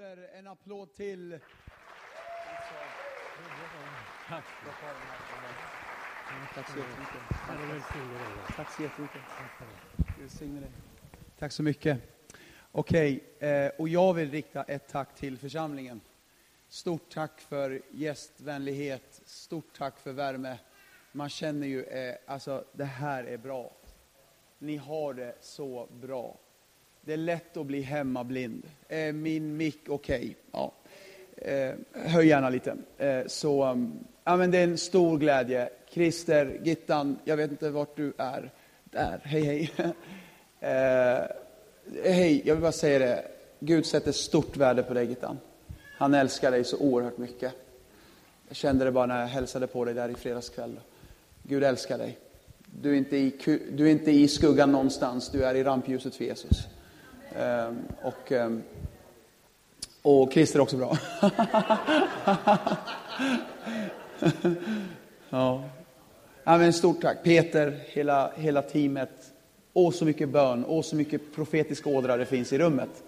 applåder, en applåd till. Tack. Tack så jättemycket. Tack så jättemycket. Tack mycket. Okej, eh, och jag vill rikta ett tack till församlingen. Stort tack för gästvänlighet, stort tack för värme. Man känner ju, eh, alltså det här är bra. Ni har det så bra. Det är lätt att bli hemmablind. Är min mick okej? Okay? Ja. Eh, höj gärna lite. Eh, så, mm, ja, men det är en stor glädje. Christer, Gittan, jag vet inte vart du är. Där, hej hej. eh, hej, jag vill bara säga det. Gud sätter stort värde på dig Gittan. Han älskar dig så oerhört mycket. Jag kände det bara när jag hälsade på dig där i fredagskväll. Gud älskar dig. Du är, inte i, du är inte i skuggan någonstans, du är i rampljuset för Jesus. Ehm, och, ehm, och Christer är också bra. ja. ja men stort tack. Peter, hela, hela teamet. åh så mycket bön, åh så mycket profetisk ådra det finns i rummet.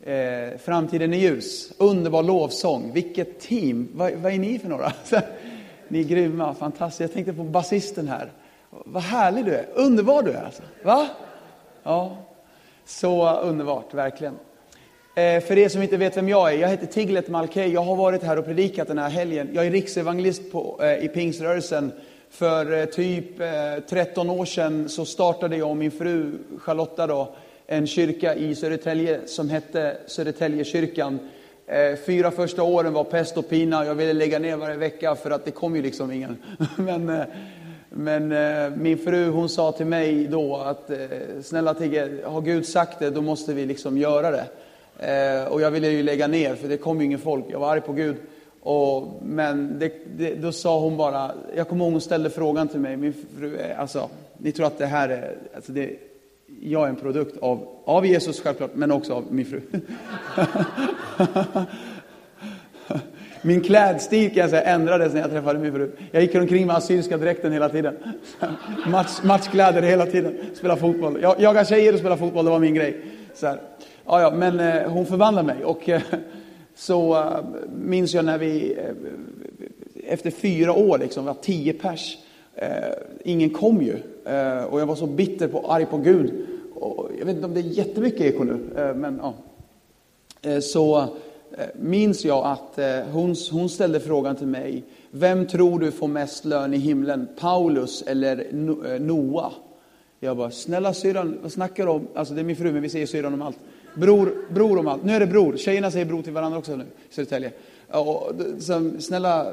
Eh, framtiden är ljus. Underbar lovsång. Vilket team. Vad, vad är ni för några? ni är grymma, fantastiskt. Jag tänkte på basisten här. Vad härlig du är. Underbar du är alltså. Va? Ja, så underbart, verkligen. Eh, för er som inte vet vem jag är, jag heter Tiglet Malkey. Jag har varit här och predikat den här helgen. Jag är riksevangelist på, eh, i Pingsrörelsen. För eh, typ 13 år sedan så startade jag och min fru Charlotta då, en kyrka i Södertälje som hette Södertäljekyrkan. Fyra första åren var pest och pina. Jag ville lägga ner varje vecka för att det kom ju liksom ingen. Men men eh, min fru hon sa till mig då att eh, snälla Tigge, har Gud sagt det då måste vi liksom göra det. Eh, och jag ville ju lägga ner för det kom ju ingen folk, jag var arg på Gud. Och, men det, det, då sa hon bara, jag kommer ihåg hon ställde frågan till mig, min fru, eh, alltså ni tror att det här är, alltså det, jag är en produkt av, av Jesus självklart, men också av min fru. Min klädstil kan jag säga ändrades när jag träffade min fru. Jag gick omkring med assyriska dräkten hela tiden. Match, matchkläder hela tiden. Spela fotboll. Jag, jaga tjejer och spela fotboll, det var min grej. Så här. Ja, ja, men eh, hon förvandlade mig. Och eh, så eh, minns jag när vi, eh, efter fyra år, liksom, var tio pers. Eh, ingen kom ju. Eh, och jag var så bitter och arg på Gud. Och jag vet inte om det är jättemycket eko nu, eh, men ja. Eh, så Eh, Eh, minns jag att eh, hon, hon ställde frågan till mig. Vem tror du får mest lön i himlen? Paulus eller Noah? Eh, Noa? Jag bara, snälla syrran, vad snackar du om? Alltså det är min fru, men vi säger syrran om allt. Bror, bror om allt. Nu är det bror. Tjejerna säger bror till varandra också nu i Södertälje. Och, så, snälla,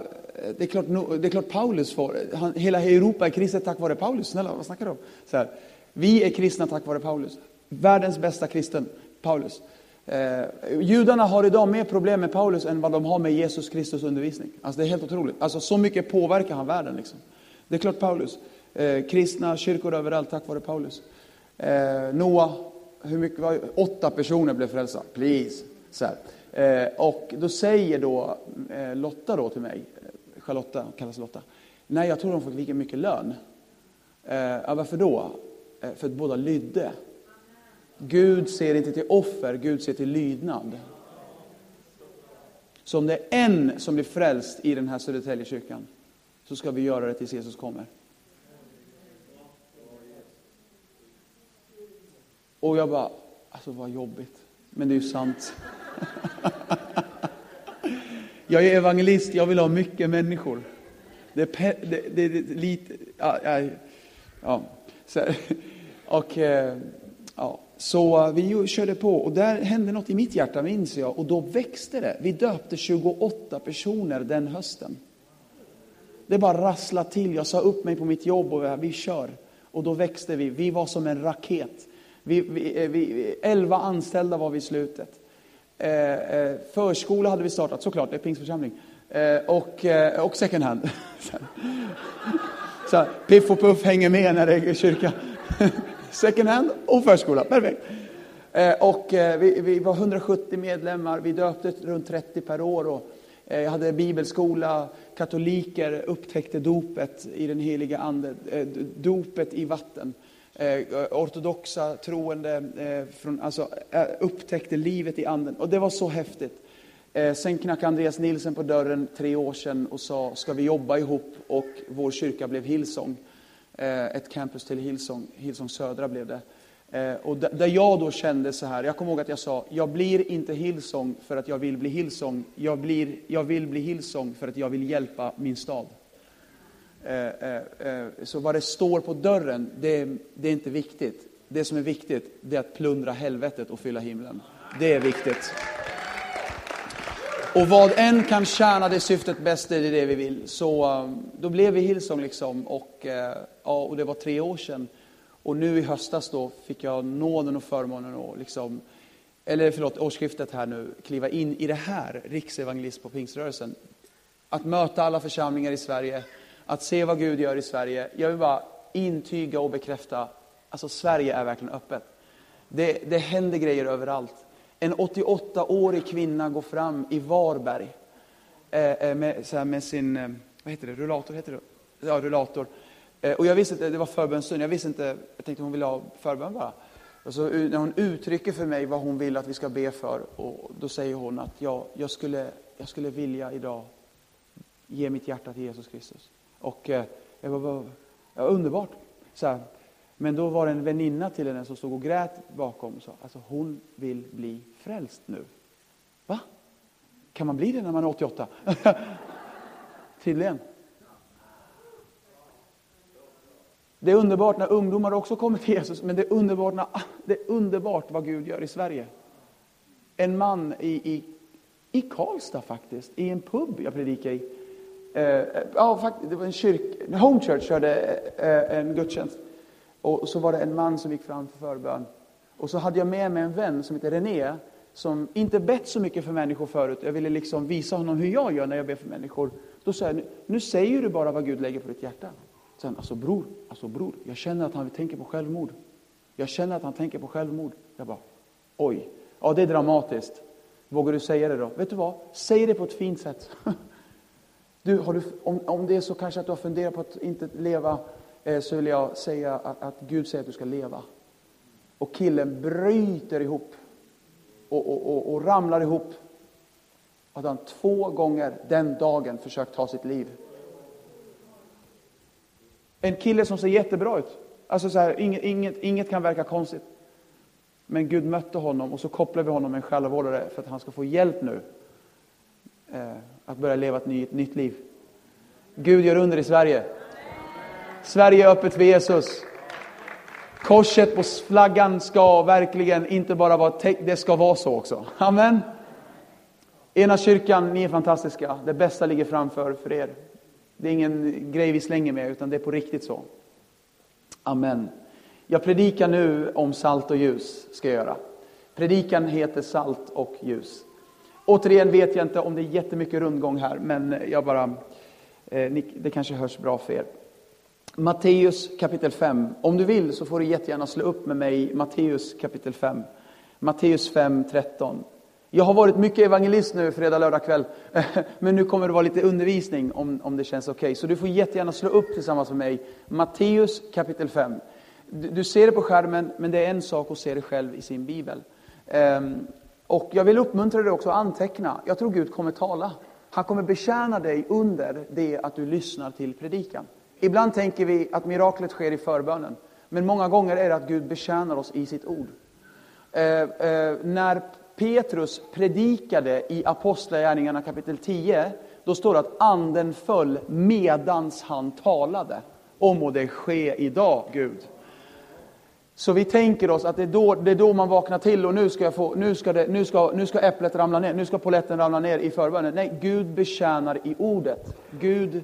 det är, klart, det är klart Paulus får. Han, hela Europa är kristet tack vare Paulus. Snälla, vad snackar du om? Så här, vi är kristna tack vare Paulus. Världens bästa kristen, Paulus. Eh, judarna har idag mer problem med Paulus än vad de har med Jesus Kristus undervisning. Alltså det är helt otroligt. Alltså så mycket påverkar han världen. Liksom. Det är klart Paulus. Eh, kristna kyrkor överallt tack vare Paulus. Eh, Noa, hur mycket var Åtta personer blev frälsta. Please. Så eh, och då säger då eh, Lotta då till mig, eh, Charlotta kallas Lotta. Nej, jag tror de fick lika mycket lön. Eh, varför då? Eh, för att båda lydde. Gud ser inte till offer, Gud ser till lydnad. Så om det är en som blir frälst i den här Södertäljekyrkan så ska vi göra det tills Jesus kommer. Och jag bara, alltså vad jobbigt. Men det är ju sant. jag är evangelist, jag vill ha mycket människor. Det är, det, det, det, lite, ja, ja, ja. Så, och, eh, ja. Så vi körde på och där hände något i mitt hjärta minns jag och då växte det. Vi döpte 28 personer den hösten. Det bara rasslade till. Jag sa upp mig på mitt jobb och vi kör. Och då växte vi. Vi var som en raket. Vi, vi, eh, vi, 11 anställda var vi i slutet. Eh, eh, förskola hade vi startat, såklart, det är pingstförsamling. Eh, och, eh, och second hand. Så piff och puff hänger med när det är kyrka second hand och förskola. Perfekt. Eh, och eh, vi, vi, var 170 medlemmar, vi döpte runt 30 per år. Och, eh, jag hade bibelskola, katoliker upptäckte dopet i den heliga ande, dopet i vatten. ortodoxa troende från, alltså, upptäckte livet i anden. Och det var så häftigt. Sen knackade Andreas Nilsen på dörren tre år sedan och sa, ska vi jobba ihop? Och vår kyrka blev Hillsong. Eh, ett campus till Hillsong, Hillsong Södra blev det. Eh, och där jag då kände så här, jag kommer ihåg att jag sa, jag blir inte Hillsong för att jag vill bli Hillsong. Jag, blir, jag vill bli Hillsong för att jag vill hjälpa min stad. Eh, så vad det står på dörren, det, det är inte viktigt. Det som är viktigt, det är att plundra helvetet och fylla himlen. Det är viktigt. Och vad än kan tjäna det syftet bäst, är det det vi vill. Så um, då blev vi Hillsong liksom. Och, eh, ja, och det var tre år sedan. Och nu i höstas då fick jag nåden och förmånen att liksom, eller förlåt, årsskiftet här nu, kliva in i det här, riksevangelist på pingströrelsen. Att möta alla församlingar i Sverige, att se vad Gud gör i Sverige. Jag vill bara intyga och bekräfta, alltså Sverige är verkligen öppet. Det, det händer grejer överallt. En 88-årig kvinna går fram i Varberg eh, eh, med, så med sin, eh, vad heter det, rullator? Heter det? Ja, rullator. Och jag visste inte, det var förbönstund, jag visste inte, jag tänkte hon ville ha förbön bara. Och så när hon uttrycker för mig vad hon vill att vi ska be för, och då säger hon att ja, jag, skulle, jag skulle vilja idag ge mitt hjärta till Jesus Kristus. Och jag var, ja, underbart. Så här, men då var det en väninna till henne som stod och grät bakom och sa, alltså hon vill bli frälst nu. Va? Kan man bli det när man är 88? Tydligen. Det är underbart när ungdomar också kommer till Jesus, men det är underbart, när, det är underbart vad Gud gör i Sverige. En man i, i, i Karlstad faktiskt, i en pub jag predikade i. Eh, ja, det var en kyrk, Home Church körde eh, en gudstjänst. Och så var det en man som gick fram för förbön. Och så hade jag med mig en vän som heter René, som inte bett så mycket för människor förut. Jag ville liksom visa honom hur jag gör när jag ber för människor. Då sa jag, nu säger du bara vad Gud lägger på ditt hjärta. Sen, alltså bror, alltså bror, jag känner att han tänker på självmord. Jag känner att han tänker på självmord. Jag bara, oj, ja det är dramatiskt. Vågar du säga det då? Vet du vad? Säg det på ett fint sätt. Du, har du, om, om det är så kanske att du har funderat på att inte leva Eh, så vill jag säga att, att Gud säger att du ska leva. Och killen bryter ihop och, och, och, och ramlar ihop. Att han två gånger den dagen försökt ta sitt liv. En kille som ser jättebra ut. Alltså så här, inget, inget, inget kan verka konstigt. Men Gud mötte honom och så kopplade vi honom med en själavårdare för att han ska få hjälp nu. Eh, att börja leva ett, ny, ett nytt liv. Gud gör under i Sverige. Sverige är öppet för Jesus. Korset på flaggan ska verkligen inte bara vara det ska vara så också. Amen. Ena kyrkan, ni är fantastiska. Det bästa ligger framför för er. Det är ingen grej vi slänger med, utan det är på riktigt så. Amen. Jag predikar nu om salt och ljus, ska jag göra. Predikan heter Salt och ljus. Återigen vet jag inte om det är jättemycket rundgång här, men jag bara, eh, det kanske hörs bra för er. Matteus kapitel 5. Om du vill så får du jättegärna slå upp med mig Matteus kapitel 5. Matteus 5, 13. Jag har varit mycket evangelist nu fredag, lördag kväll. Men nu kommer det vara lite undervisning om, om det känns okej. Okay. Så du får jättegärna slå upp tillsammans med mig Matteus kapitel 5. Du, du, ser det på skärmen, men det är en sak att se det själv i sin bibel. Um, och jag vill uppmuntra dig också att anteckna. Jag tror Gud kommer tala. Han kommer betjäna dig under det att du lyssnar till predikan. Ibland tänker vi att miraklet sker i förbönen. Men många gånger är det att Gud betjänar oss i sitt ord. Eh, eh, när Petrus predikade i Apostlagärningarna kapitel 10, då står det att anden föll medans han talade. Och må det ske idag, Gud. Så vi tänker oss att det är, då, det är då man vaknar till och nu ska, jag få, nu, ska det, nu, ska, nu ska äpplet ramla ner, nu ska poletten ramla ner i förbönen. Nej, Gud betjänar i ordet. Gud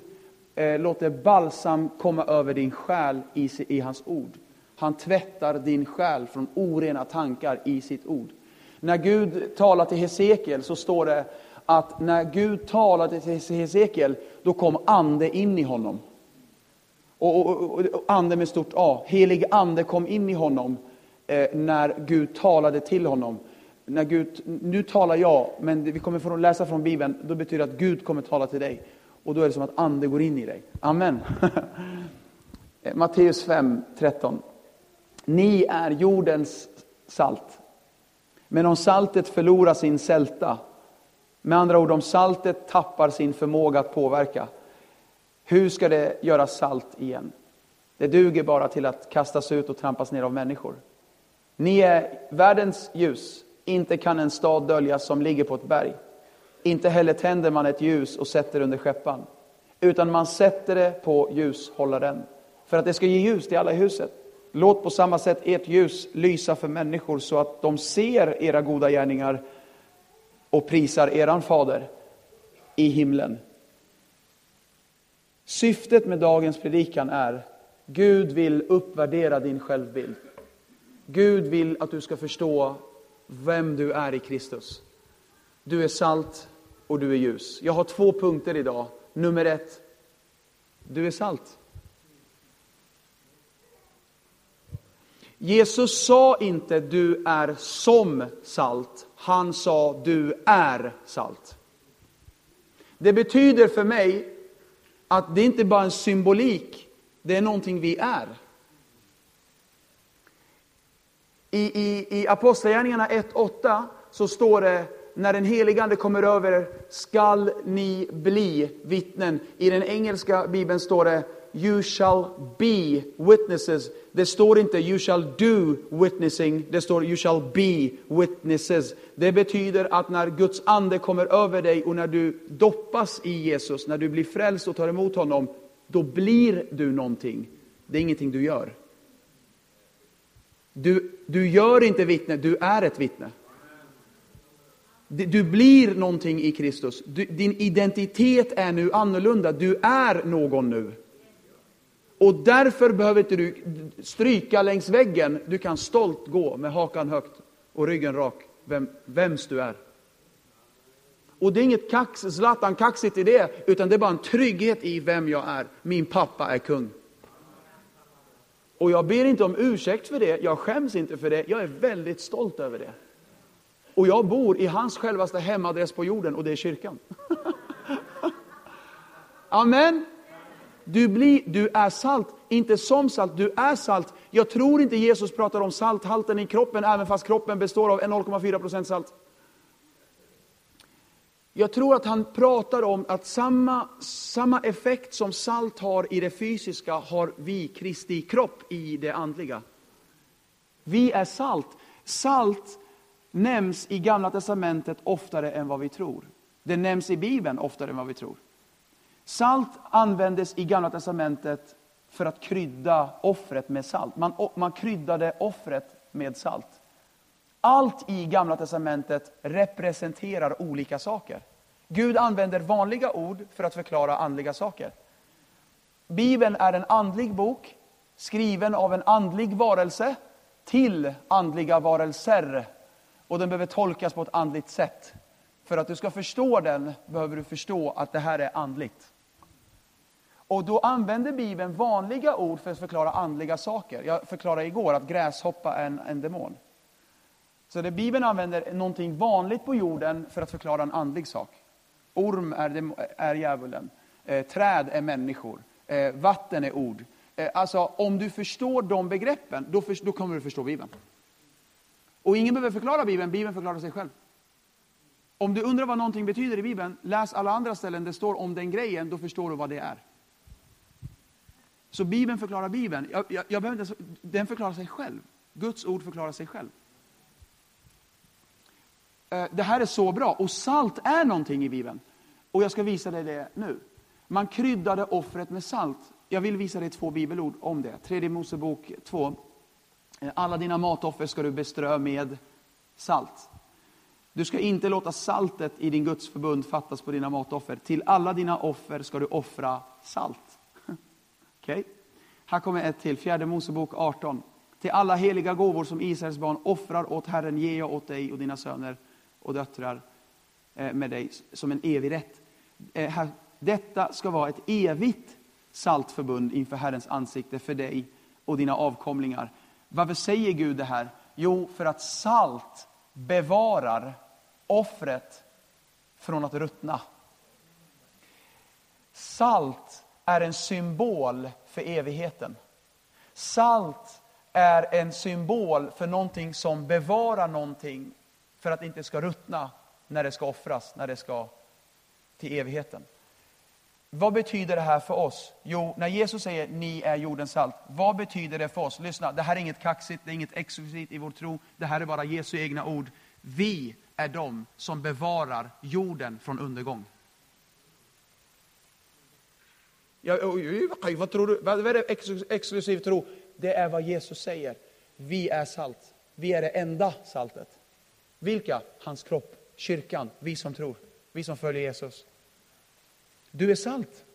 eh, låter balsam komma över din själ i, i hans ord. Han tvättar din själ från orena tankar i sitt ord. När Gud talar till Hesekiel så står det att när Gud talade till Hesekiel, då kom ande in i honom. Och, och, och, och ande med stort A. Helig ande kom in i honom eh, när Gud talade till honom. När Gud, nu talar jag, men vi kommer få läsa från Bibeln, då betyder det att Gud kommer tala till dig. Och då är det som att ande går in i dig. Amen. Matteus 5, 13. Ni är jordens salt. Men om saltet förlorar sin sälta, Med andra ord, om saltet tappar sin förmåga att påverka, hur ska det göra salt igen? Det duger bara till att kastas ut och trampas ner av människor. Ni är världens ljus. Inte kan en stad döljas som ligger på ett berg. Inte heller tänder man ett ljus och sätter under skeppan. Utan man sätter det på ljushållaren. För att det ska ge ljus till alla i huset. Låt på samma sätt ert ljus lysa för människor så att de ser era goda gärningar och prisar eran fader i himlen. Syftet med dagens predikan är Gud vill uppvärdera din självbild. Gud vill att du ska förstå vem du är i Kristus. Du är salt och du är ljus. Jag har två punkter idag. Nummer ett, du är salt. Jesus sa inte du är som salt. Han sa du är salt. Det betyder för mig att det inte bara är en symbolik, det är någonting vi är. I, i, i Apostlagärningarna 1.8 så står det när den helige Ande kommer över er skall ni bli vittnen. I den engelska bibeln står det You shall be witnesses. Det står inte You shall do witnessing, det står You shall be witnesses. Det betyder att när Guds ande kommer över dig och när du doppas i Jesus, när du blir frälst och tar emot honom, då blir du någonting. Det är ingenting du gör. Du, du gör inte vittne, du är ett vittne. Du blir någonting i Kristus. Du, din identitet är nu annorlunda. Du är någon nu. Och därför behöver inte du stryka längs väggen. Du kan stolt gå med hakan högt och ryggen rak, vem, vems du är. Och det är inget kax, Zlatan-kaxigt i det, utan det är bara en trygghet i vem jag är. Min pappa är kung. Och jag ber inte om ursäkt för det, jag skäms inte för det, jag är väldigt stolt över det. Och jag bor i hans självaste hemadress på jorden och det är kyrkan. Amen. Du, blir, du är salt, inte som salt, du är salt. Jag tror inte Jesus pratar om salthalten i kroppen, även fast kroppen består av 0,4% salt. Jag tror att han pratar om att samma, samma effekt som salt har i det fysiska har vi, Kristi kropp, i det andliga. Vi är salt. Salt nämns i Gamla Testamentet oftare än vad vi tror. Det nämns i Bibeln oftare än vad vi tror. Salt användes i Gamla Testamentet för att krydda offret med salt. Man, man kryddade offret med salt. Allt i Gamla Testamentet representerar olika saker. Gud använder vanliga ord för att förklara andliga saker. Bibeln är en andlig bok, skriven av en andlig varelse till andliga varelser. Och den behöver tolkas på ett andligt sätt. För att du ska förstå den behöver du förstå att det här är andligt. Och då använder Bibeln vanliga ord för att förklara andliga saker. Jag förklarade igår att gräshoppa är en, en demon. Så det Bibeln använder någonting vanligt på jorden för att förklara en andlig sak. Orm är, är djävulen, eh, träd är människor, eh, vatten är ord. Eh, alltså om du förstår de begreppen, då, för, då kommer du förstå Bibeln. Och ingen behöver förklara Bibeln, Bibeln förklarar sig själv. Om du undrar vad någonting betyder i Bibeln, läs alla andra ställen det står om den grejen, då förstår du vad det är. Så Bibeln förklarar Bibeln. Jag, jag, jag behöver inte, den förklarar sig själv. Guds ord förklarar sig själv. Eh, det här är så bra. Och salt är någonting i Bibeln. Och jag ska visa dig det nu. Man kryddade offret med salt. Jag vill visa dig två bibelord om det. Tredje Mosebok 2. Eh, alla dina matoffer ska du beströ med salt. Du ska inte låta saltet i din Guds förbund fattas på dina matoffer. Till alla dina offer ska du offra salt. Okay? Här kommer ett till, fjärde Mosebok 18. Till alla heliga gåvor som Israels barn offrar åt Herren ger jag åt dig och dina söner och döttrar eh, med dig som en evig rätt. Eh, detta ska vara ett evigt saltförbund inför Herrens ansikte för dig och dina avkomlingar. Varför säger Gud det här? Jo, för att salt bevarar offret från att ruttna. Salt är en symbol för evigheten. Salt är en symbol för någonting som bevarar någonting för att det inte ska ruttna när det ska offras, när det ska till evigheten. Vad betyder det här för oss? Jo, när Jesus säger ni är jordens salt, vad betyder det för oss? Lyssna, det här är inget kaxigt, det är inget exklusivt i vår tro. Det här är bara Jesu egna ord. Vi är de som bevarar jorden från undergång. Ja, vad tror du? Vad är det exklusiv tro? Det är vad Jesus säger. Vi är salt. Vi är det enda saltet. Vilka? Hans kropp, kyrkan, vi som tror, vi som följer Jesus. Du är salt.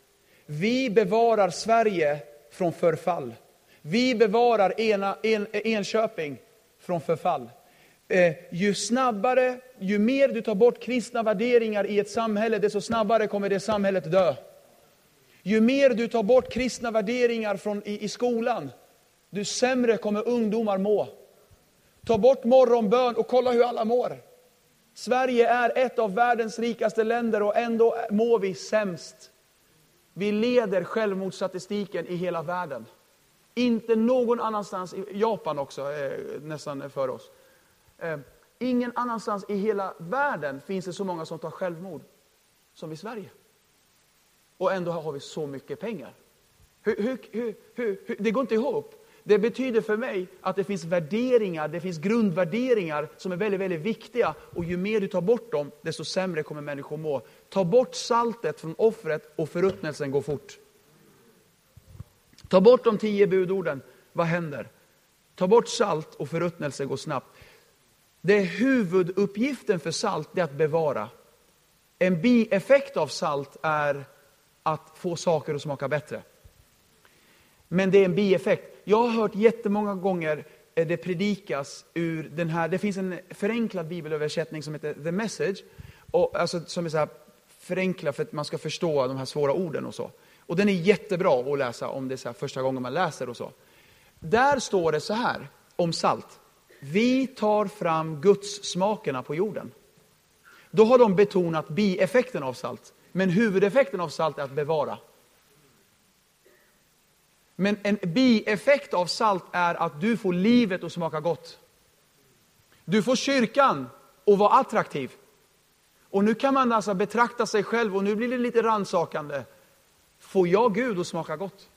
Vi bevarar Sverige från förfall. Vi bevarar ena, en, Enköping från förfall. Eh, ju snabbare, ju mer du tar bort kristna värderingar i ett samhälle, desto snabbare kommer det samhället dö. Ju mer du tar bort kristna värderingar från, i, i skolan, desto sämre kommer ungdomar må. Ta bort morgonbön och kolla hur alla mår. Sverige är ett av världens rikaste länder och ändå mår vi sämst. Vi leder självmordsstatistiken i hela världen. Inte någon annanstans, i Japan också eh, nästan för oss. Eh, ingen annanstans i hela världen finns det så många som tar självmord som i Sverige. Och ändå har vi så mycket pengar. Hur, hur, hur, det går inte ihop. Det betyder för mig att det finns värderingar, det finns grundvärderingar som är väldigt, väldigt viktiga. Och ju mer du tar bort dem, desto sämre kommer människor må. Ta bort saltet från offret och förruttnelsen går fort. Ta bort de tio budorden, vad händer? Ta bort salt och förruttnelse går snabbt. Det är huvuduppgiften för salt, det är att bevara. En bieffekt av salt är att få saker att smaka bättre. Men det är en bieffekt. Jag har hört jättemånga gånger eh, det predikas ur den här, det finns en förenklad bibelöversättning som heter The Message, och, alltså, som är så här förenklad för att man ska förstå de här svåra orden och så. Och den är jättebra att läsa om det är första gången man läser och så. Där står det så här om salt. Vi tar fram Guds smakerna på jorden. Då har de betonat bieffekten av salt. Men huvudeffekten av salt är att bevara. Men en bieffekt av salt är att du får livet att smaka gott. Du får kyrkan att vara attraktiv. Och nu kan man alltså betrakta sig själv, och nu blir det lite rannsakande. Får jag Gud att smaka gott?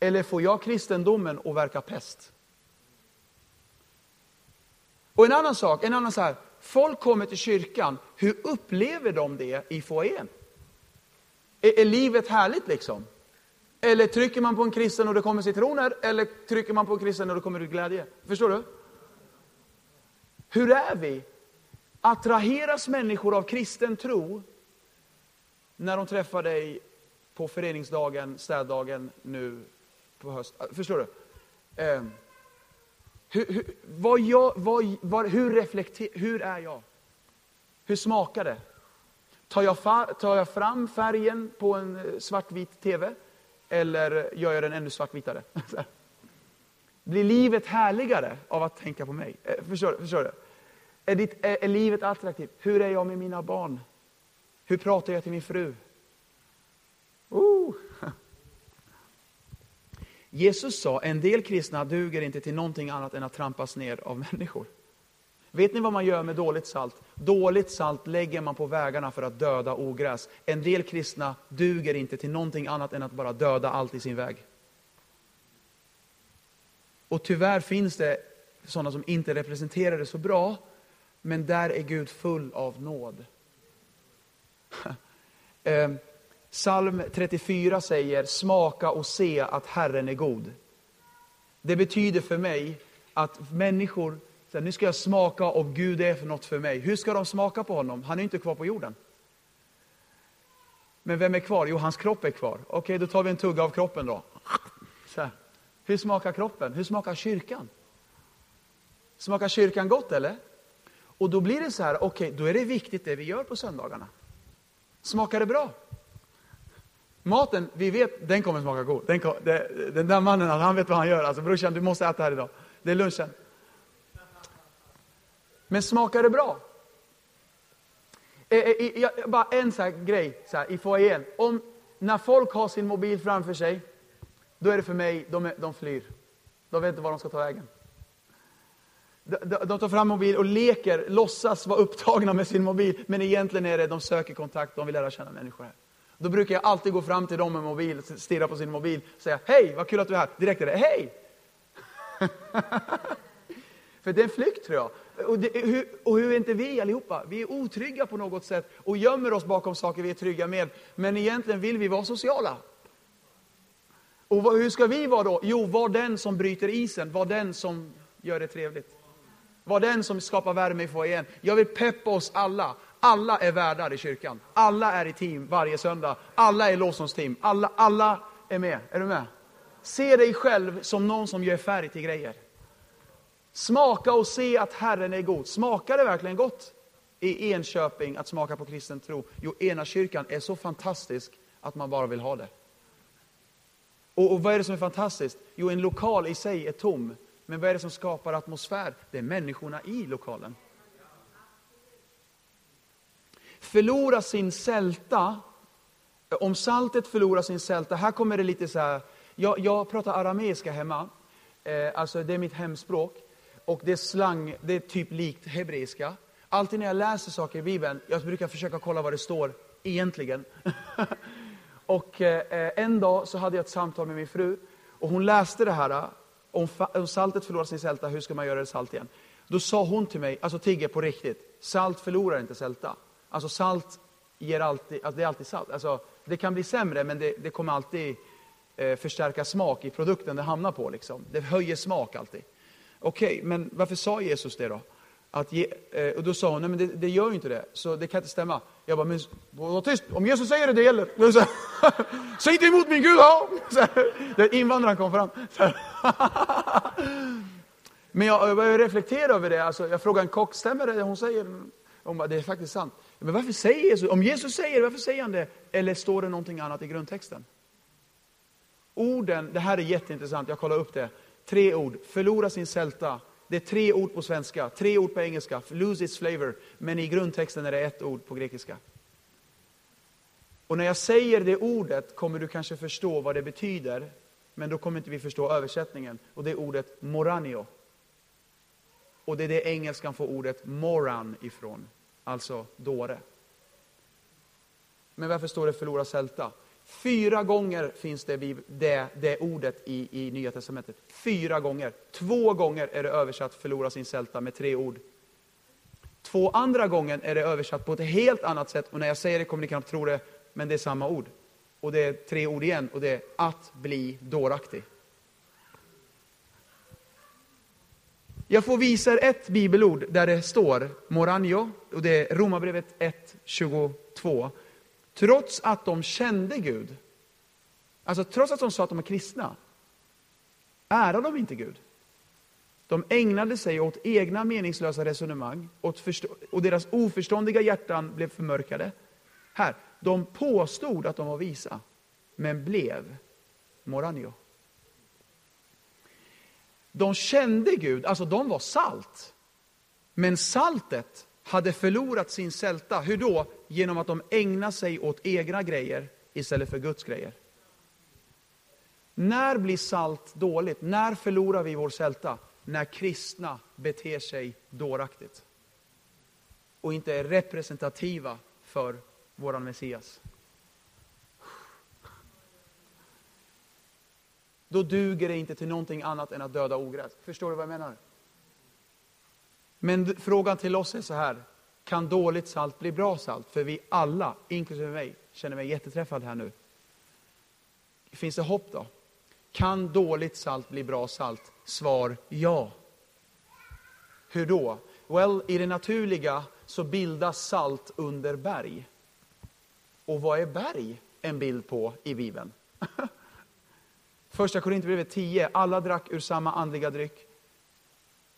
Eller får jag kristendomen att verka pest? Och en annan sak, en annan så här, folk kommer till kyrkan, hur upplever de det i foajén? Är, är livet härligt liksom? Eller trycker man på en kristen och det kommer citroner, eller trycker man på en kristen och det kommer ut glädje? Förstår du? Hur är vi? Attraheras människor av kristen tro när de träffar dig på föreningsdagen, städdagen nu på höst? Förstår du? Eh, hur, hur, vad jag, vad, vad, hur, reflekter, hur är jag? Hur smakar det? Tar jag, tar jag fram färgen på en eh, svartvit TV? Eller gör jag den ännu svartvitare? Blir livet härligare av att tänka på mig? Eh, förstår, förstår du? Är, ditt, är, är livet attraktivt? Hur är jag med mina barn? Hur pratar jag till min fru? Uh. Jesus sa, en del kristna duger inte till någonting annat än att trampas ner av människor. Vet ni vad man gör med dåligt salt? Dåligt salt lägger man på vägarna för att döda ogräs. En del kristna duger inte till någonting annat än att bara döda allt i sin väg. Och tyvärr finns det sådana som inte representerar det så bra, men där är Gud full av nåd. Ehm, psalm 34 säger, smaka och se att Herren är god. Det betyder för mig att människor så nu ska jag smaka om Gud är för något för mig. Hur ska de smaka på honom? Han är inte kvar på jorden. Men vem är kvar? Jo, hans kropp är kvar. Okej, då tar vi en tugga av kroppen då. Så här. Hur smakar kroppen? Hur smakar kyrkan? Smakar kyrkan gott eller? Och då blir det så här, okej, då är det viktigt det vi gör på söndagarna. Smakar det bra? Maten, vi vet, den kommer smaka god. Den, det, den där mannen, han vet vad han gör. Alltså brorsan, du måste äta här idag. Det är lunchen. Men smakar det bra? Eh, eh bara en så grej så här, i foajén. Om, när folk har sin mobil framför sig, då är det för mig, de, de flyr. De vet inte var de ska ta vägen. De tar fram mobil och leker, låtsas vara upptagna med sin mobil, men egentligen är det de söker kontakt, de vill lära känna människor här. Då brukar jag alltid gå fram till dem med mobil, stirra på sin mobil och säga Hej, vad kul att du är här. Direkt är det Hej! För det är en flykt tror jag. Och, det, hur, och hur är inte vi allihopa? Vi är otrygga på något sätt och gömmer oss bakom saker vi är trygga med. Men egentligen vill vi vara sociala. Och vad, hur ska vi vara då? Jo, var den som bryter isen, var den som gör det trevligt. Var den som skapar värme i foajén. Jag vill peppa oss alla. Alla är värdar i kyrkan. Alla är i team varje söndag. Alla är lovsångsteam. Alla, alla är med. Är du med? Se dig själv som någon som gör färg till grejer. Smaka och se att Herren är god. Smakar det verkligen gott i Enköping att smaka på kristen tro? Jo, ena kyrkan är så fantastisk att man bara vill ha det. Och, och vad är det som är fantastiskt? Jo, en lokal i sig är tom. Men vad är det som skapar atmosfär? Det är människorna i lokalen. Förlora sin sälta. Om saltet förlorar sin sälta, här kommer det lite så här. Jag, jag pratar arameiska hemma. Eh, alltså det är mitt hemspråk. Och det är slang, det är typ likt hebreiska. Alltid när jag läser saker i Bibeln, jag brukar försöka kolla vad det står egentligen. och eh, en dag så hade jag ett samtal med min fru och hon läste det här. Eh, om, om saltet förlorar sin sälta, hur ska man göra det salt igen? Då sa hon till mig, alltså Tigge på riktigt, salt förlorar inte sälta. Alltså salt ger alltid, alltså det är alltid salt. Alltså, det kan bli sämre men det, det kommer alltid eh, förstärka smak i produkten det hamnar på. Liksom. Det höjer smak alltid. Okej, okay, men varför sa Jesus det då? Att ge, eh, och då sa hon, nej men det, det, gör ju inte det, så det kan inte stämma. Jag bara, men var tyst, om Jesus säger det, det gäller. Säg inte emot min Gud, ja! Så invandraren kom fram. men jag började reflektera över det, alltså, jag frågade en kock, stämmer det hon säger? Hon bara, det är faktiskt sant. Men varför säger Jesus, om Jesus säger det, varför säger han det? Eller står det någonting annat i grundtexten? Orden, det här är jätteintressant, jag kollar upp det. Tre ord. Förlora sin sälta. Det är tre ord på svenska, tre ord på engelska. Lose its flavor. Men i grundtexten är det ett ord på grekiska. Och när jag säger det ordet kommer du kanske förstå vad det betyder. Men då kommer inte vi förstå översättningen. Och det är ordet moranio. Och det är det engelskan får ordet moran ifrån. Alltså dåre. Men varför står det förlora sälta? Fyra gånger finns det, det, det ordet i, i Nya Testamentet. Fyra gånger. Två gånger är det översatt förlora sin sälta med tre ord. Två andra gånger är det översatt på ett helt annat sätt. Och när jag säger det kommer ni knappt tro det, men det är samma ord. Och det är tre ord igen, och det är att bli dåraktig. Jag får visa er ett bibelord där det står moranjo, och det är Romarbrevet 1.22. Trots att de kände Gud, alltså trots att de sa att de var kristna, ärade de inte Gud. De ägnade sig åt egna meningslösa resonemang åt och deras oförståndiga hjärtan blev förmörkade. Här, de påstod att de var visa, men blev moranio. De kände Gud, alltså de var salt. Men saltet hade förlorat sin sälta. Hur då? Genom att de ägnar sig åt egna grejer istället för Guds grejer. När blir salt dåligt? När förlorar vi vår sälta? När kristna beter sig dåraktigt och inte är representativa för våran Messias. Då duger det inte till någonting annat än att döda ogräs. Förstår du vad jag menar? Men frågan till oss är så här. Kan dåligt salt bli bra salt? För vi alla, inklusive mig, känner mig jätteträffad här nu. Finns det hopp då? Kan dåligt salt bli bra salt? Svar ja. Hur då? Well, i det naturliga så bildas salt under berg. Och vad är berg en bild på i Bibeln? Första Korinthierbrevet 10. Alla drack ur samma andliga dryck.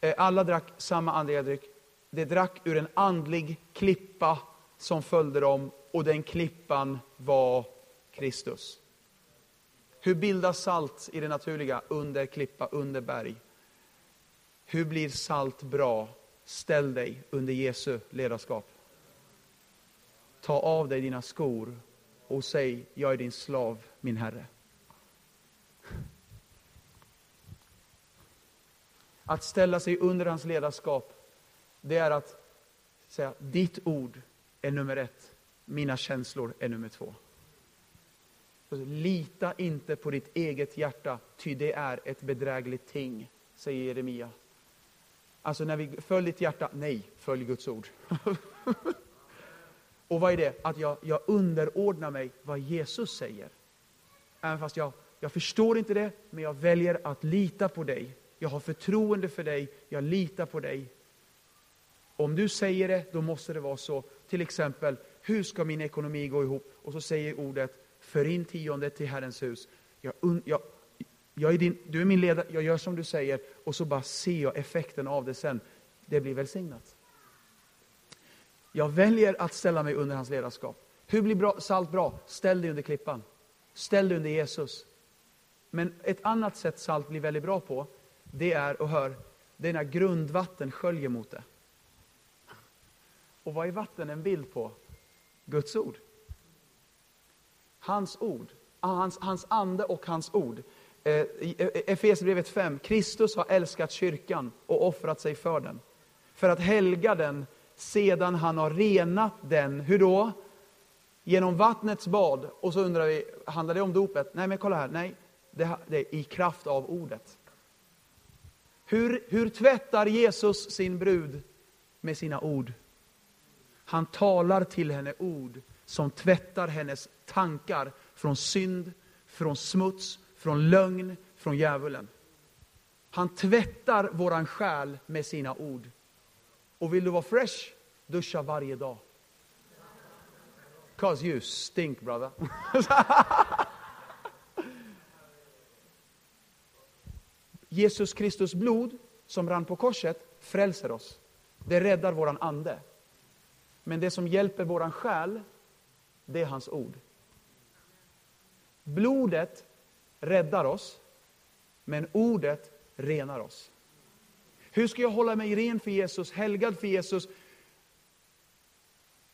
Eh, alla drack samma andliga dryck. De drack ur en andlig klippa som följde dem och den klippan var Kristus. Hur bildas salt i det naturliga? Under klippa, under berg. Hur blir salt bra? Ställ dig under Jesu ledarskap. Ta av dig dina skor och säg, jag är din slav, min Herre. Att ställa sig under hans ledarskap, det är att säga ditt ord är nummer ett, mina känslor är nummer två. Lita inte på ditt eget hjärta, ty det är ett bedrägligt ting, säger Jeremia. Alltså när vi följ ditt hjärta, nej, följ Guds ord. Och vad är det? Att jag, jag underordnar mig vad Jesus säger. Även fast jag, jag förstår inte det, men jag väljer att lita på dig. Jag har förtroende för dig, jag litar på dig. Om du säger det, då måste det vara så. Till exempel, hur ska min ekonomi gå ihop? Och så säger ordet, för in tionde till Herrens hus. Jag, jag, jag är din, du är min ledare, jag gör som du säger. Och så bara ser jag effekten av det sen. Det blir välsignat. Jag väljer att ställa mig under hans ledarskap. Hur blir bra, salt bra? Ställ dig under klippan. Ställ dig under Jesus. Men ett annat sätt salt blir väldigt bra på, det är, och hör, det är när grundvatten sköljer mot det. Och vad är vatten en bild på? Guds ord. Hans ord, ah, hans, hans ande och hans ord. Eh, eh, eh Efesierbrevet 5, Kristus har älskat kyrkan och offrat sig för den. För att helga den sedan han har renat den. Hur då? Genom vattnets bad. Och så undrar vi, handlar det om dopet? Nej, men kolla här. Nej, det, det är i kraft av ordet. Hur, hur tvättar Jesus sin brud med sina ord? Han talar till henne ord som tvättar hennes tankar från synd, från smuts, från lögn, från djävulen. Han tvättar våran själ med sina ord. Och vill du vara fresh, duscha varje dag. Cause you stink brother. Jesus Kristus blod som rann på korset frälser oss. Det räddar våran ande. Men det som hjälper våran själ, det är hans ord. Blodet räddar oss, men ordet renar oss. Hur ska jag hålla mig ren för Jesus, helgad för Jesus?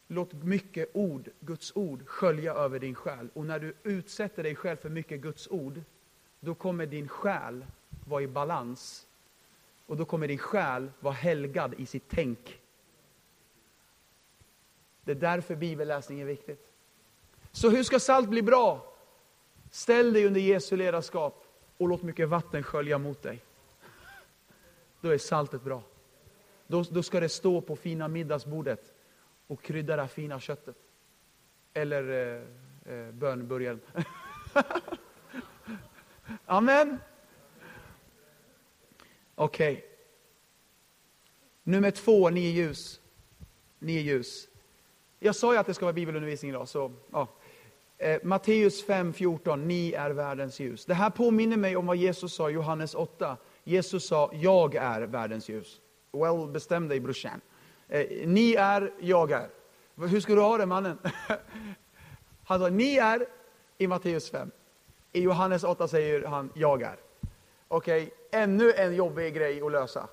Låt mycket ord, Guds ord, skölja över din själ. Och när du utsätter dig själv för mycket Guds ord, då kommer din själ vara i balans. Och då kommer din själ vara helgad i sitt tänk. Det är därför bibelläsning är viktigt. Så hur ska salt bli bra? Ställ dig under Jesu ledarskap och låt mycket vatten skölja mot dig. Då är saltet bra. Då, då ska det stå på fina middagsbordet och krydda det fina köttet. Eller eh, eh, bönburgaren. Amen. Okej. Okay. Nummer två, ni är ljus. Ni är ljus. Jag sa ju att det ska vara bibelundervisning idag, så ja. Eh, Matteus 5.14, ni är världens ljus. Det här påminner mig om vad Jesus sa i Johannes 8. Jesus sa, jag är världens ljus. Well, bestäm dig brorsan. Eh, ni är, jag är. Hur ska du ha det mannen? Han sa, ni är i Matteus 5. I Johannes 8 säger han, jag är. Okej, okay, ännu en jobbig grej att lösa.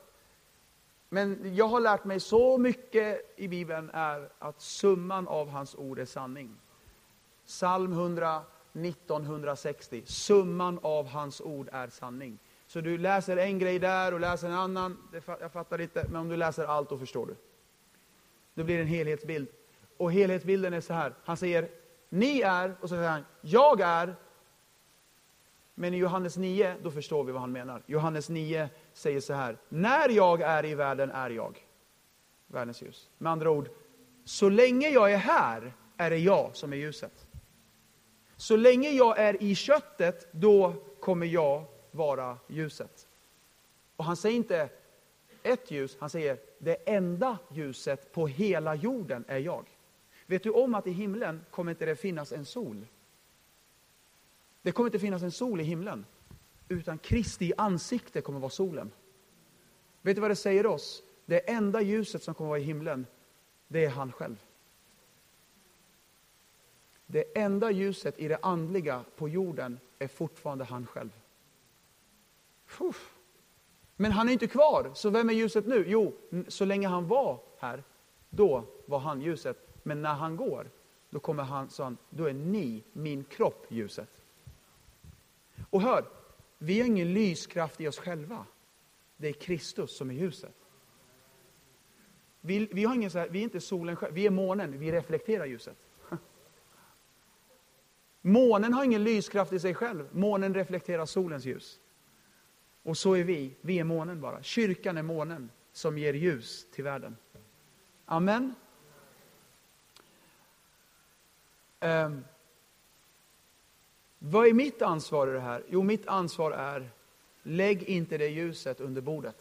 Men jag har lärt mig så mycket i Bibeln är att summan av hans ord är sanning. Psalm 100, 1960. Summan av hans ord är sanning. Så du läser en grej där och läser en annan. Jag fattar inte, men om du läser allt då förstår du. Då blir det en helhetsbild. Och helhetsbilden är så här. Han säger, ni är, och så säger han, jag är. Men i Johannes 9, då förstår vi vad han menar. Johannes 9 säger så här, när jag är i världen är jag världens ljus. Med andra ord, så länge jag är här är det jag som är ljuset. Så länge jag är i köttet, då kommer jag vara ljuset. Och han säger inte ett ljus, han säger det enda ljuset på hela jorden är jag. Vet du om att i himlen kommer inte det finnas en sol? Det kommer inte finnas en sol i himlen, utan Kristi ansikte kommer vara solen. Vet du vad det säger oss? Det enda ljuset som kommer vara i himlen, det är han själv. Det enda ljuset i det andliga på jorden är fortfarande han själv. Puff. Men han är inte kvar, så vem är ljuset nu? Jo, så länge han var här, då var han ljuset. Men när han går, då kommer han, så han, då är ni, min kropp, ljuset. Och hör, vi har ingen lyskraft i oss själva. Det är Kristus som är ljuset. Vi, vi, har ingen så här, vi är inte solen själv, vi är månen, vi reflekterar ljuset. Månen har ingen lyskraft i sig själv, månen reflekterar solens ljus. Och så är vi, vi är månen bara. Kyrkan är månen som ger ljus till världen. Amen. Um, vad är mitt ansvar i det här? Jo, mitt ansvar är, lägg inte det ljuset under bordet.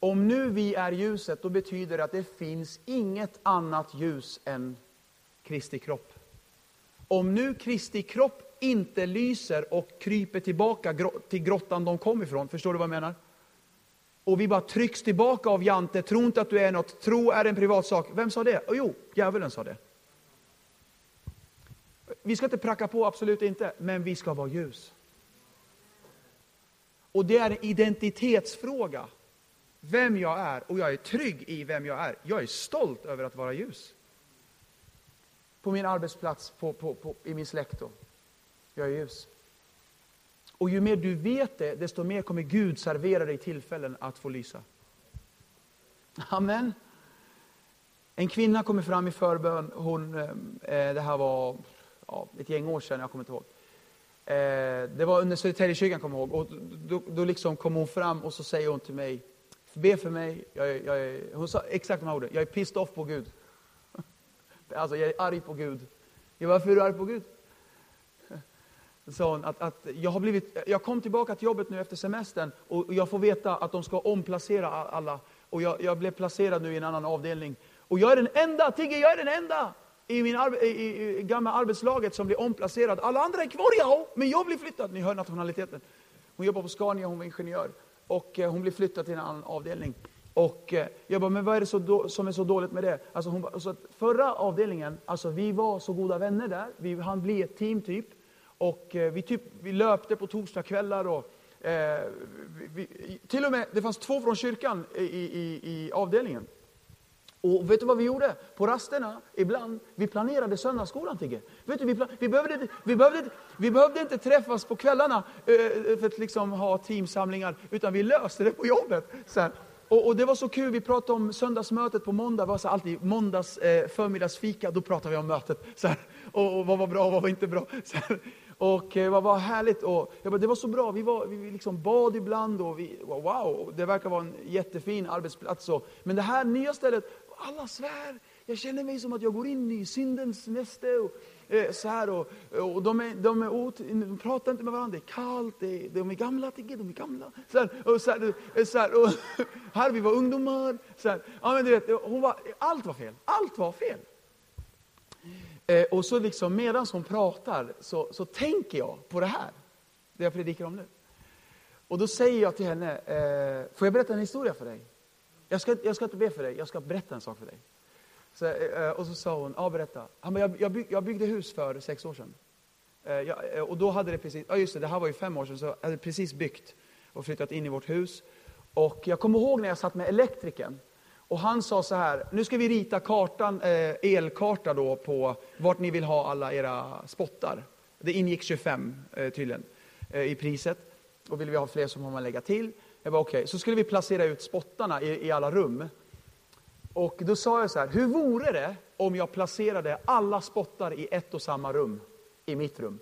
Om nu vi är ljuset, då betyder det att det finns inget annat ljus än Kristi kropp. Om nu Kristi kropp inte lyser och kryper tillbaka till grottan de kom ifrån, förstår du vad jag menar? Och vi bara trycks tillbaka av Jante, tro inte att du är något, tro är en privat sak. Vem sa det? Oh, jo, djävulen sa det. Vi ska inte pracka på, absolut inte, men vi ska vara ljus. Och det är en identitetsfråga, vem jag är, och jag är trygg i vem jag är. Jag är stolt över att vara ljus. På min arbetsplats, på, på, på i min släkt. Då. Jag är ljus. Och ju mer du vet det, desto mer kommer Gud servera dig tillfällen att få lysa. Amen. En kvinna kommer fram i förbön. Hon, eh, eh det här var ja, ett gäng år sedan, jag kommer inte ihåg. Eh, det var under Södertäljekyrkan, kommer jag ihåg. Och då, då liksom kom hon fram och så säger hon till mig, be för mig. Jag, jag, hon sa exakt de här orden, jag är pissed off på Gud. Alltså jag är arg på Gud. Jag, varför är du arg på Gud? Sa hon, att, att jag, har blivit, jag kom tillbaka till jobbet nu efter semestern och jag får veta att de ska omplacera alla. Och jag, jag blev placerad nu i en annan avdelning. Och jag är den enda, Tigge, jag är den enda i, min arbe, i, i gamla arbetslaget som blir omplacerad. Alla andra är kvar, ja, men jag blir flyttad. Ni hör nationaliteten. Hon jobbar på Scania, hon var ingenjör. Och eh, hon blir flyttad till en annan avdelning. Och eh, jag bara, men vad är det så då, som är så dåligt med det? Alltså hon, alltså förra avdelningen, alltså vi var så goda vänner där. Vi hann bli ett team typ. Och eh, vi, typ, vi löpte på torsdagskvällar. Och, eh, vi, till och med, det fanns två från kyrkan i, i, i avdelningen. Och vet du vad vi gjorde? På rasterna, ibland, vi planerade söndagsskolan, Tigge. Vet du, vi, vi, behövde inte, vi, behövde, vi behövde inte träffas på kvällarna eh, eh, för att liksom ha teamsamlingar, utan vi löste det på jobbet. Så och, och, det var så kul, vi pratade om söndagsmötet på måndag, det var så alltid måndags eh, förmiddagsfika, då pratade vi om mötet. Så här, och, och, vad var bra och vad var inte bra. Så här, och eh, vad var härligt. Och, jag bara, det var så bra, vi, var, vi liksom bad ibland och vi, wow, det verkar vara en jättefin arbetsplats. Och, men det här nya stället, alla svär. Jag känner mig som att jag går in i syndens näste. Och, eh, så här, och, och de, är, de, är åt, de pratar inte med varandra, det är kallt, det är, de är gamla, tycker de är gamla. Så här, och så här, eh, så här, och, här vi var ungdomar. Så här, ja, men du vet, hon var, allt var fel, allt var fel. Eh, och så liksom medan hon pratar så, så tänker jag på det här, det jag predikar om nu. Och då säger jag till henne, eh, får jag berätta en historia för dig? Jag ska, jag ska inte be för dig, jag ska berätta en sak för dig. Så, eh, och så sa hon, ja berätta. Han bara, jag, jag, bygg, jag byggde hus för sex år sedan. Eh, jag, eh, och då hade det precis, ja just det, det här var ju fem år sedan, så jag hade precis byggt och flyttat in i vårt hus. Och jag kommer ihåg när jag satt med elektrikern. Och han sa så här, nu ska vi rita kartan, eh, elkarta då på vart ni vill ha alla era spottar. Det ingick 25 eh, tydligen eh, i priset. Och vill vi ha fler så får man lägga till. Jag bara okej, okay. så skulle vi placera ut spottarna i, i alla rum. Och då sa jag så här, hur vore det om jag placerade alla spottar i ett och samma rum, i mitt rum?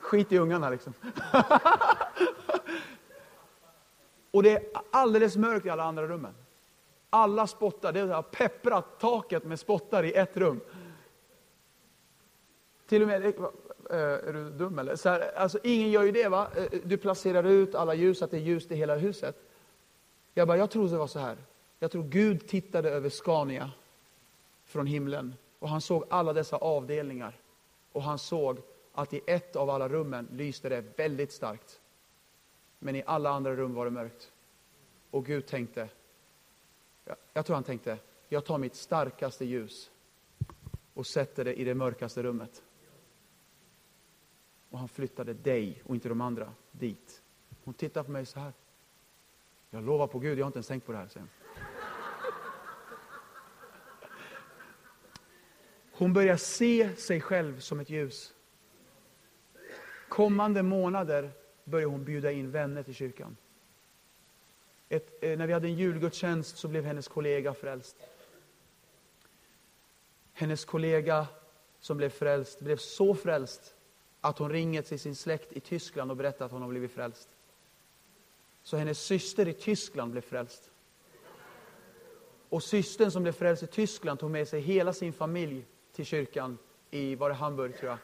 Skit i ungarna liksom. och det är alldeles mörkt i alla andra rummen. Alla spottar, det har pepprat taket med spottar i ett rum. Till och med, Eh, är du dum eller? Så här, alltså, ingen gör ju det va? Eh, du placerar ut alla ljus, att det är ljust i hela huset. Jag bara, jag tror det var så här. Jag tror Gud tittade över Scania från himlen och han såg alla dessa avdelningar. Och han såg att i ett av alla rummen lyste det väldigt starkt. Men i alla andra rum var det mörkt. Och Gud tänkte, jag tror han tänkte, jag tar mitt starkaste ljus och sätter det i det mörkaste rummet. Och han flyttade dig och inte de andra dit. Hon tittar på mig så här. Jag lovar på Gud, jag har inte ens tänkt på det här. Sen. Hon börjar se sig själv som ett ljus. kommande månader börjar hon bjuda in vänner till kyrkan. Ett, eh, när vi hade en julgudstjänst så blev hennes kollega frälst. Hennes kollega som blev frälst blev så frälst att hon ringer till sin släkt i Tyskland och berättar att hon har blivit frälst. Så hennes syster i Tyskland blev frälst. Och systern som blev frälst i Tyskland tog med sig hela sin familj till kyrkan i var det Hamburg, tror jag.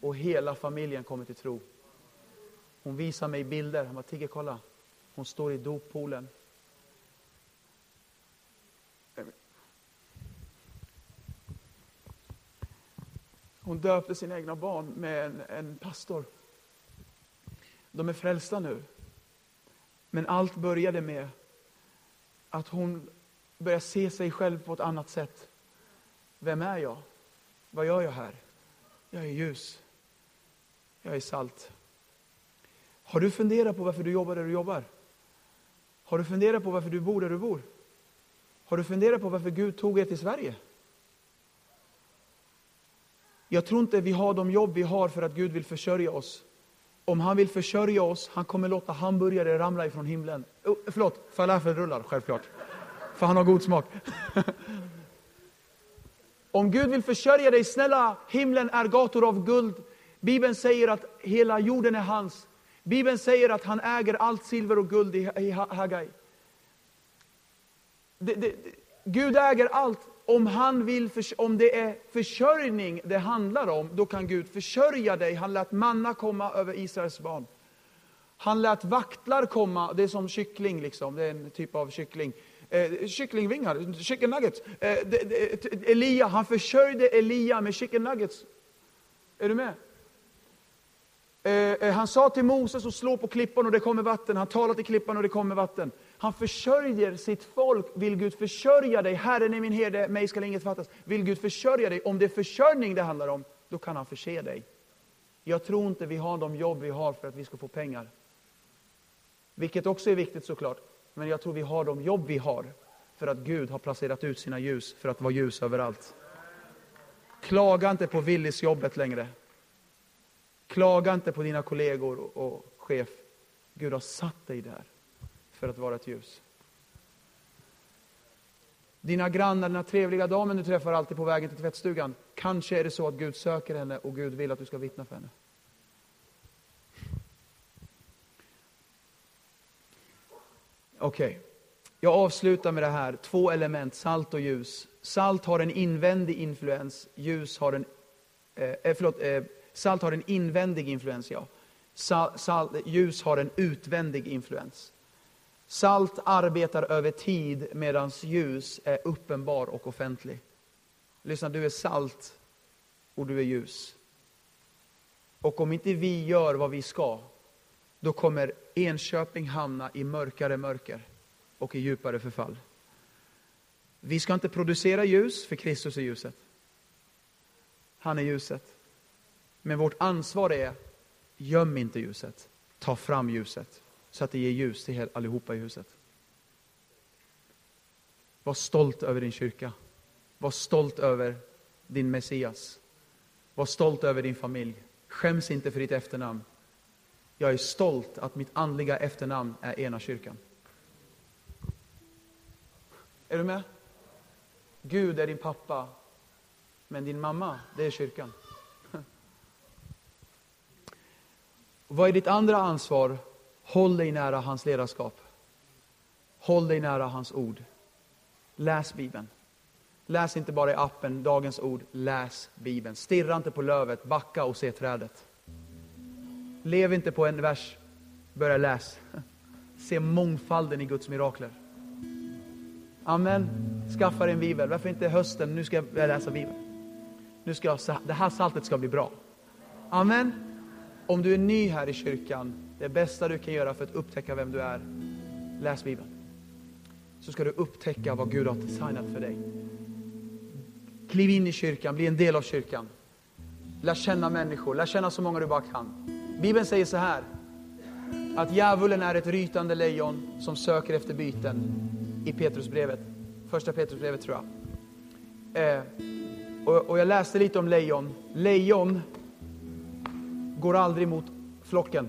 Och hela familjen kommer till tro. Hon visar mig bilder. Han bara, Tigge, kolla. Hon står i doppoolen. Hon döpte sina egna barn med en, en pastor. De är frälsta nu. Men allt började med att hon började se sig själv på ett annat sätt. Vem är jag? Vad gör jag här? Jag är ljus. Jag är salt. Har du funderat på varför du jobbar där du jobbar? Har du funderat på varför du bor där du bor? Har du funderat på varför Gud tog er till Sverige? Jag tror inte vi har de jobb vi har för att Gud vill försörja oss. Om han vill försörja oss, han kommer låta hamburgare ramla ifrån himlen. Oh, förlåt, falafelrullar, självklart. För han har god smak. Om Gud vill försörja dig, snälla, himlen är gator av guld. Bibeln säger att hela jorden är hans. Bibeln säger att han äger allt silver och guld i, i Hagai. Det, det, Gud äger allt. Om, han vill, om det är försörjning det handlar om, då kan Gud försörja dig. Han lät manna komma över Israels barn. Han lät vaktlar komma, det är som kyckling, liksom. det är en typ av kyckling. Eh, kycklingvingar, chicken nuggets. Eh, de, de, de, Elia, han försörjde Elia med chicken nuggets. Är du med? Eh, eh, han sa till Moses att slå på klippan och det kommer vatten. Han talade till klippan och det kommer vatten. Han försörjer sitt folk. Vill Gud försörja dig? Herren är min herde, mig skall inget fattas. Vill Gud försörja dig? Om det är försörjning det handlar om, då kan han förse dig. Jag tror inte vi har de jobb vi har för att vi ska få pengar. Vilket också är viktigt såklart. Men jag tror vi har de jobb vi har för att Gud har placerat ut sina ljus för att vara ljus överallt. Klaga inte på Willys-jobbet längre. Klaga inte på dina kollegor och chef. Gud har satt dig där för att vara ett ljus. Dina grannar, den här trevliga damen du träffar alltid på vägen till tvättstugan. Kanske är det så att Gud söker henne och Gud vill att du ska vittna för henne. Okej, okay. jag avslutar med det här. Två element, salt och ljus. Salt har en invändig influens, ljus har en... Eh, eh förlåt, eh, salt har en invändig influens, ja. Sal, sal, ljus har en utvändig influens. Salt arbetar över tid medan ljus är uppenbar och offentlig. Lyssna, du är salt och du är ljus. Och om inte vi gör vad vi ska, då kommer Enköping hamna i mörkare mörker och i djupare förfall. Vi ska inte producera ljus, för Kristus är ljuset. Han är ljuset. Men vårt ansvar är, göm inte ljuset. Ta fram ljuset, så att det ger ljus till allihopa i huset. Var stolt över din kyrka. Var stolt över din Messias. Var stolt över din familj. Skäms inte för ditt efternamn. Jag är stolt att mitt andliga efternamn är ena kyrkan. Är du med? Gud är din pappa, men din mamma, det är kyrkan. Vad är ditt andra ansvar? Håll dig nära hans ledarskap. Håll dig nära hans ord. Läs Bibeln. Läs inte bara i appen, dagens ord. Läs Bibeln. Stirra inte på lövet, backa och se trädet. Lev inte på en vers, börja läs. Se mångfalden i Guds mirakler. Amen. Skaffa dig en bibel. Varför inte hösten? Nu ska jag läsa bibeln. Nu ska jag, det här saltet ska bli bra. Amen. Om du är ny här i kyrkan, det bästa du kan göra för att upptäcka vem du är, läs bibeln. Så ska du upptäcka vad Gud har designat för dig. Kliv in i kyrkan, bli en del av kyrkan. Lär känna människor, lär känna så många du bara kan. Bibeln säger så här, att djävulen är ett rytande lejon som söker efter byten i Petrusbrevet. Första Petrusbrevet tror jag. Eh, och, och jag läste lite om lejon. Lejon går aldrig mot flocken.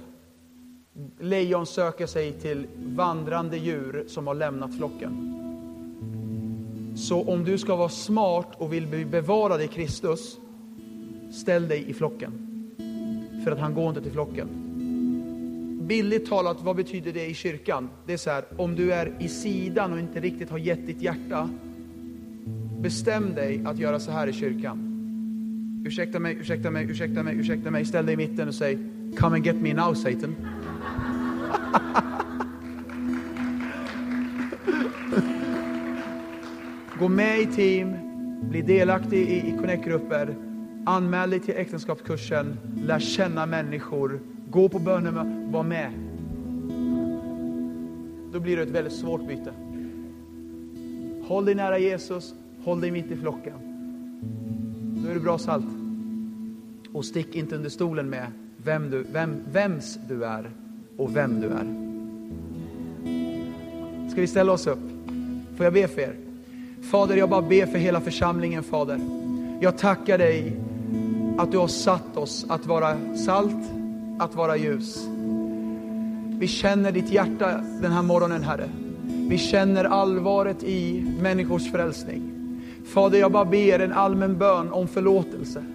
Lejon söker sig till vandrande djur som har lämnat flocken. Så om du ska vara smart och vill bli bevarad i Kristus, ställ dig i flocken. För att han går inte till flocken. Billigt talat, vad betyder det i kyrkan? Det är så här, om du är i sidan och inte riktigt har gett ditt hjärta, bestäm dig att göra så här i kyrkan. Ursäkta mig, ursäkta mig, ursäkta mig, ursäkta mig. Ställ dig i mitten och säg Come and get me now Satan. Gå med i team, bli delaktig i, i connect-grupper, anmäl dig till äktenskapskursen, lär känna människor, gå på bönemöten, var med. Då blir det ett väldigt svårt byte. Håll dig nära Jesus, håll dig mitt i flocken. Då är du bra salt. Och stick inte under stolen med vem du, vem, vems du är och vem du är. Ska vi ställa oss upp? Får jag be för er? Fader, jag bara ber för hela församlingen, Fader. Jag tackar dig att du har satt oss att vara salt, att vara ljus. Vi känner ditt hjärta den här morgonen, Herre. Vi känner allvaret i människors frälsning. Fader, jag bara ber en allmän bön om förlåtelse.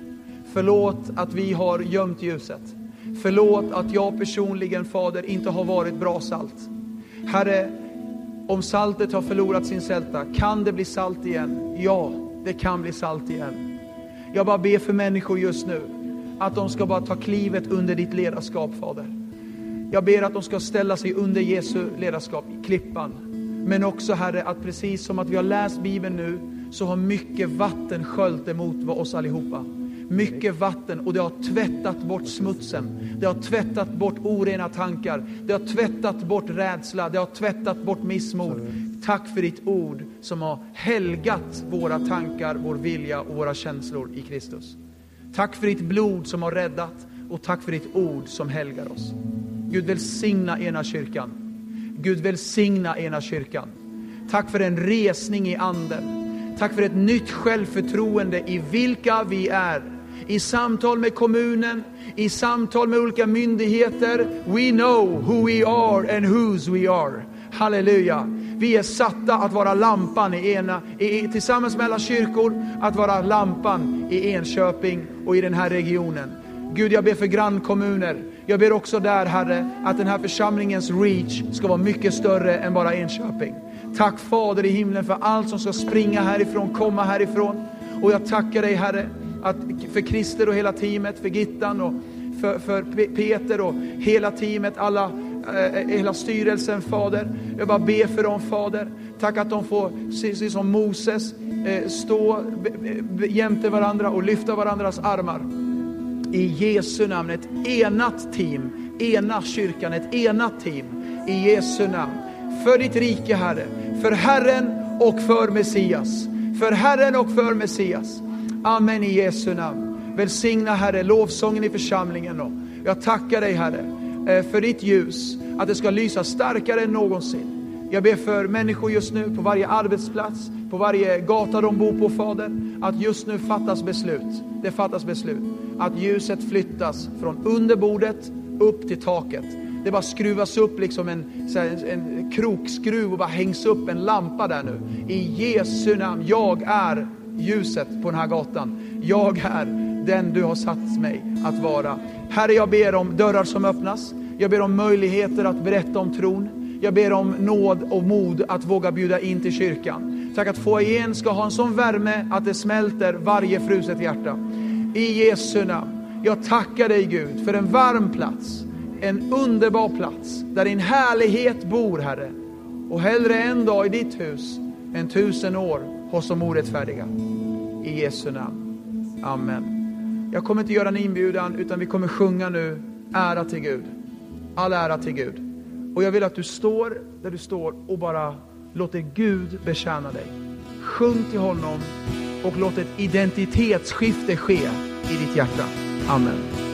Förlåt att vi har gömt ljuset. Förlåt att jag personligen, Fader, inte har varit bra salt. Herre, om saltet har förlorat sin sälta, kan det bli salt igen? Ja, det kan bli salt igen. Jag bara ber för människor just nu, att de ska bara ta klivet under ditt ledarskap, Fader. Jag ber att de ska ställa sig under Jesu ledarskap, i klippan. Men också, Herre, att precis som att vi har läst Bibeln nu, så har mycket vatten sköljt emot oss allihopa mycket vatten och det har tvättat bort smutsen. Det har tvättat bort orena tankar. Det har tvättat bort rädsla. Det har tvättat bort missmod. Tack för ditt ord som har helgat våra tankar, vår vilja och våra känslor i Kristus. Tack för ditt blod som har räddat och tack för ditt ord som helgar oss. Gud välsigna ena kyrkan. Gud välsigna ena kyrkan. Tack för en resning i anden. Tack för ett nytt självförtroende i vilka vi är i samtal med kommunen, i samtal med olika myndigheter. We know who we are and whose we are. Halleluja. Vi är satta att vara lampan i ena, i, tillsammans med alla kyrkor, att vara lampan i Enköping och i den här regionen. Gud, jag ber för grannkommuner. Jag ber också där, Herre, att den här församlingens reach ska vara mycket större än bara Enköping. Tack Fader i himlen för allt som ska springa härifrån, komma härifrån. Och jag tackar dig Herre, att för Christer och hela teamet, för Gittan och för, för Peter och hela teamet, alla, eh, eh, hela styrelsen Fader. Jag bara ber för dem Fader. Tack att de får, precis som Moses, eh, stå jämte varandra och lyfta varandras armar. I Jesu namn, ett enat team, ena kyrkan, ett enat team. I Jesu namn. För ditt rike Herre, för Herren och för Messias. För Herren och för Messias. Amen i Jesu namn. Välsigna Herre lovsången i församlingen. Och jag tackar dig Herre eh, för ditt ljus, att det ska lysa starkare än någonsin. Jag ber för människor just nu på varje arbetsplats, på varje gata de bor på Fader, att just nu fattas beslut. Det fattas beslut. Att ljuset flyttas från under bordet upp till taket. Det bara skruvas upp liksom en, en, en krokskruv och bara hängs upp en lampa där nu. I Jesu namn, jag är ljuset på den här gatan. Jag är den du har satt mig att vara. Herre, jag ber om dörrar som öppnas. Jag ber om möjligheter att berätta om tron. Jag ber om nåd och mod att våga bjuda in till kyrkan. Tack att foajén ska ha en sån värme att det smälter varje fruset hjärta. I Jesu namn. Jag tackar dig Gud för en varm plats, en underbar plats där din härlighet bor Herre. Och hellre en dag i ditt hus än tusen år hos de orättfärdiga. I Jesu namn. Amen. Jag kommer inte göra en inbjudan utan vi kommer sjunga nu ära till Gud. All ära till Gud. Och jag vill att du står där du står och bara låter Gud betjäna dig. Sjung till honom och låt ett identitetsskifte ske i ditt hjärta. Amen.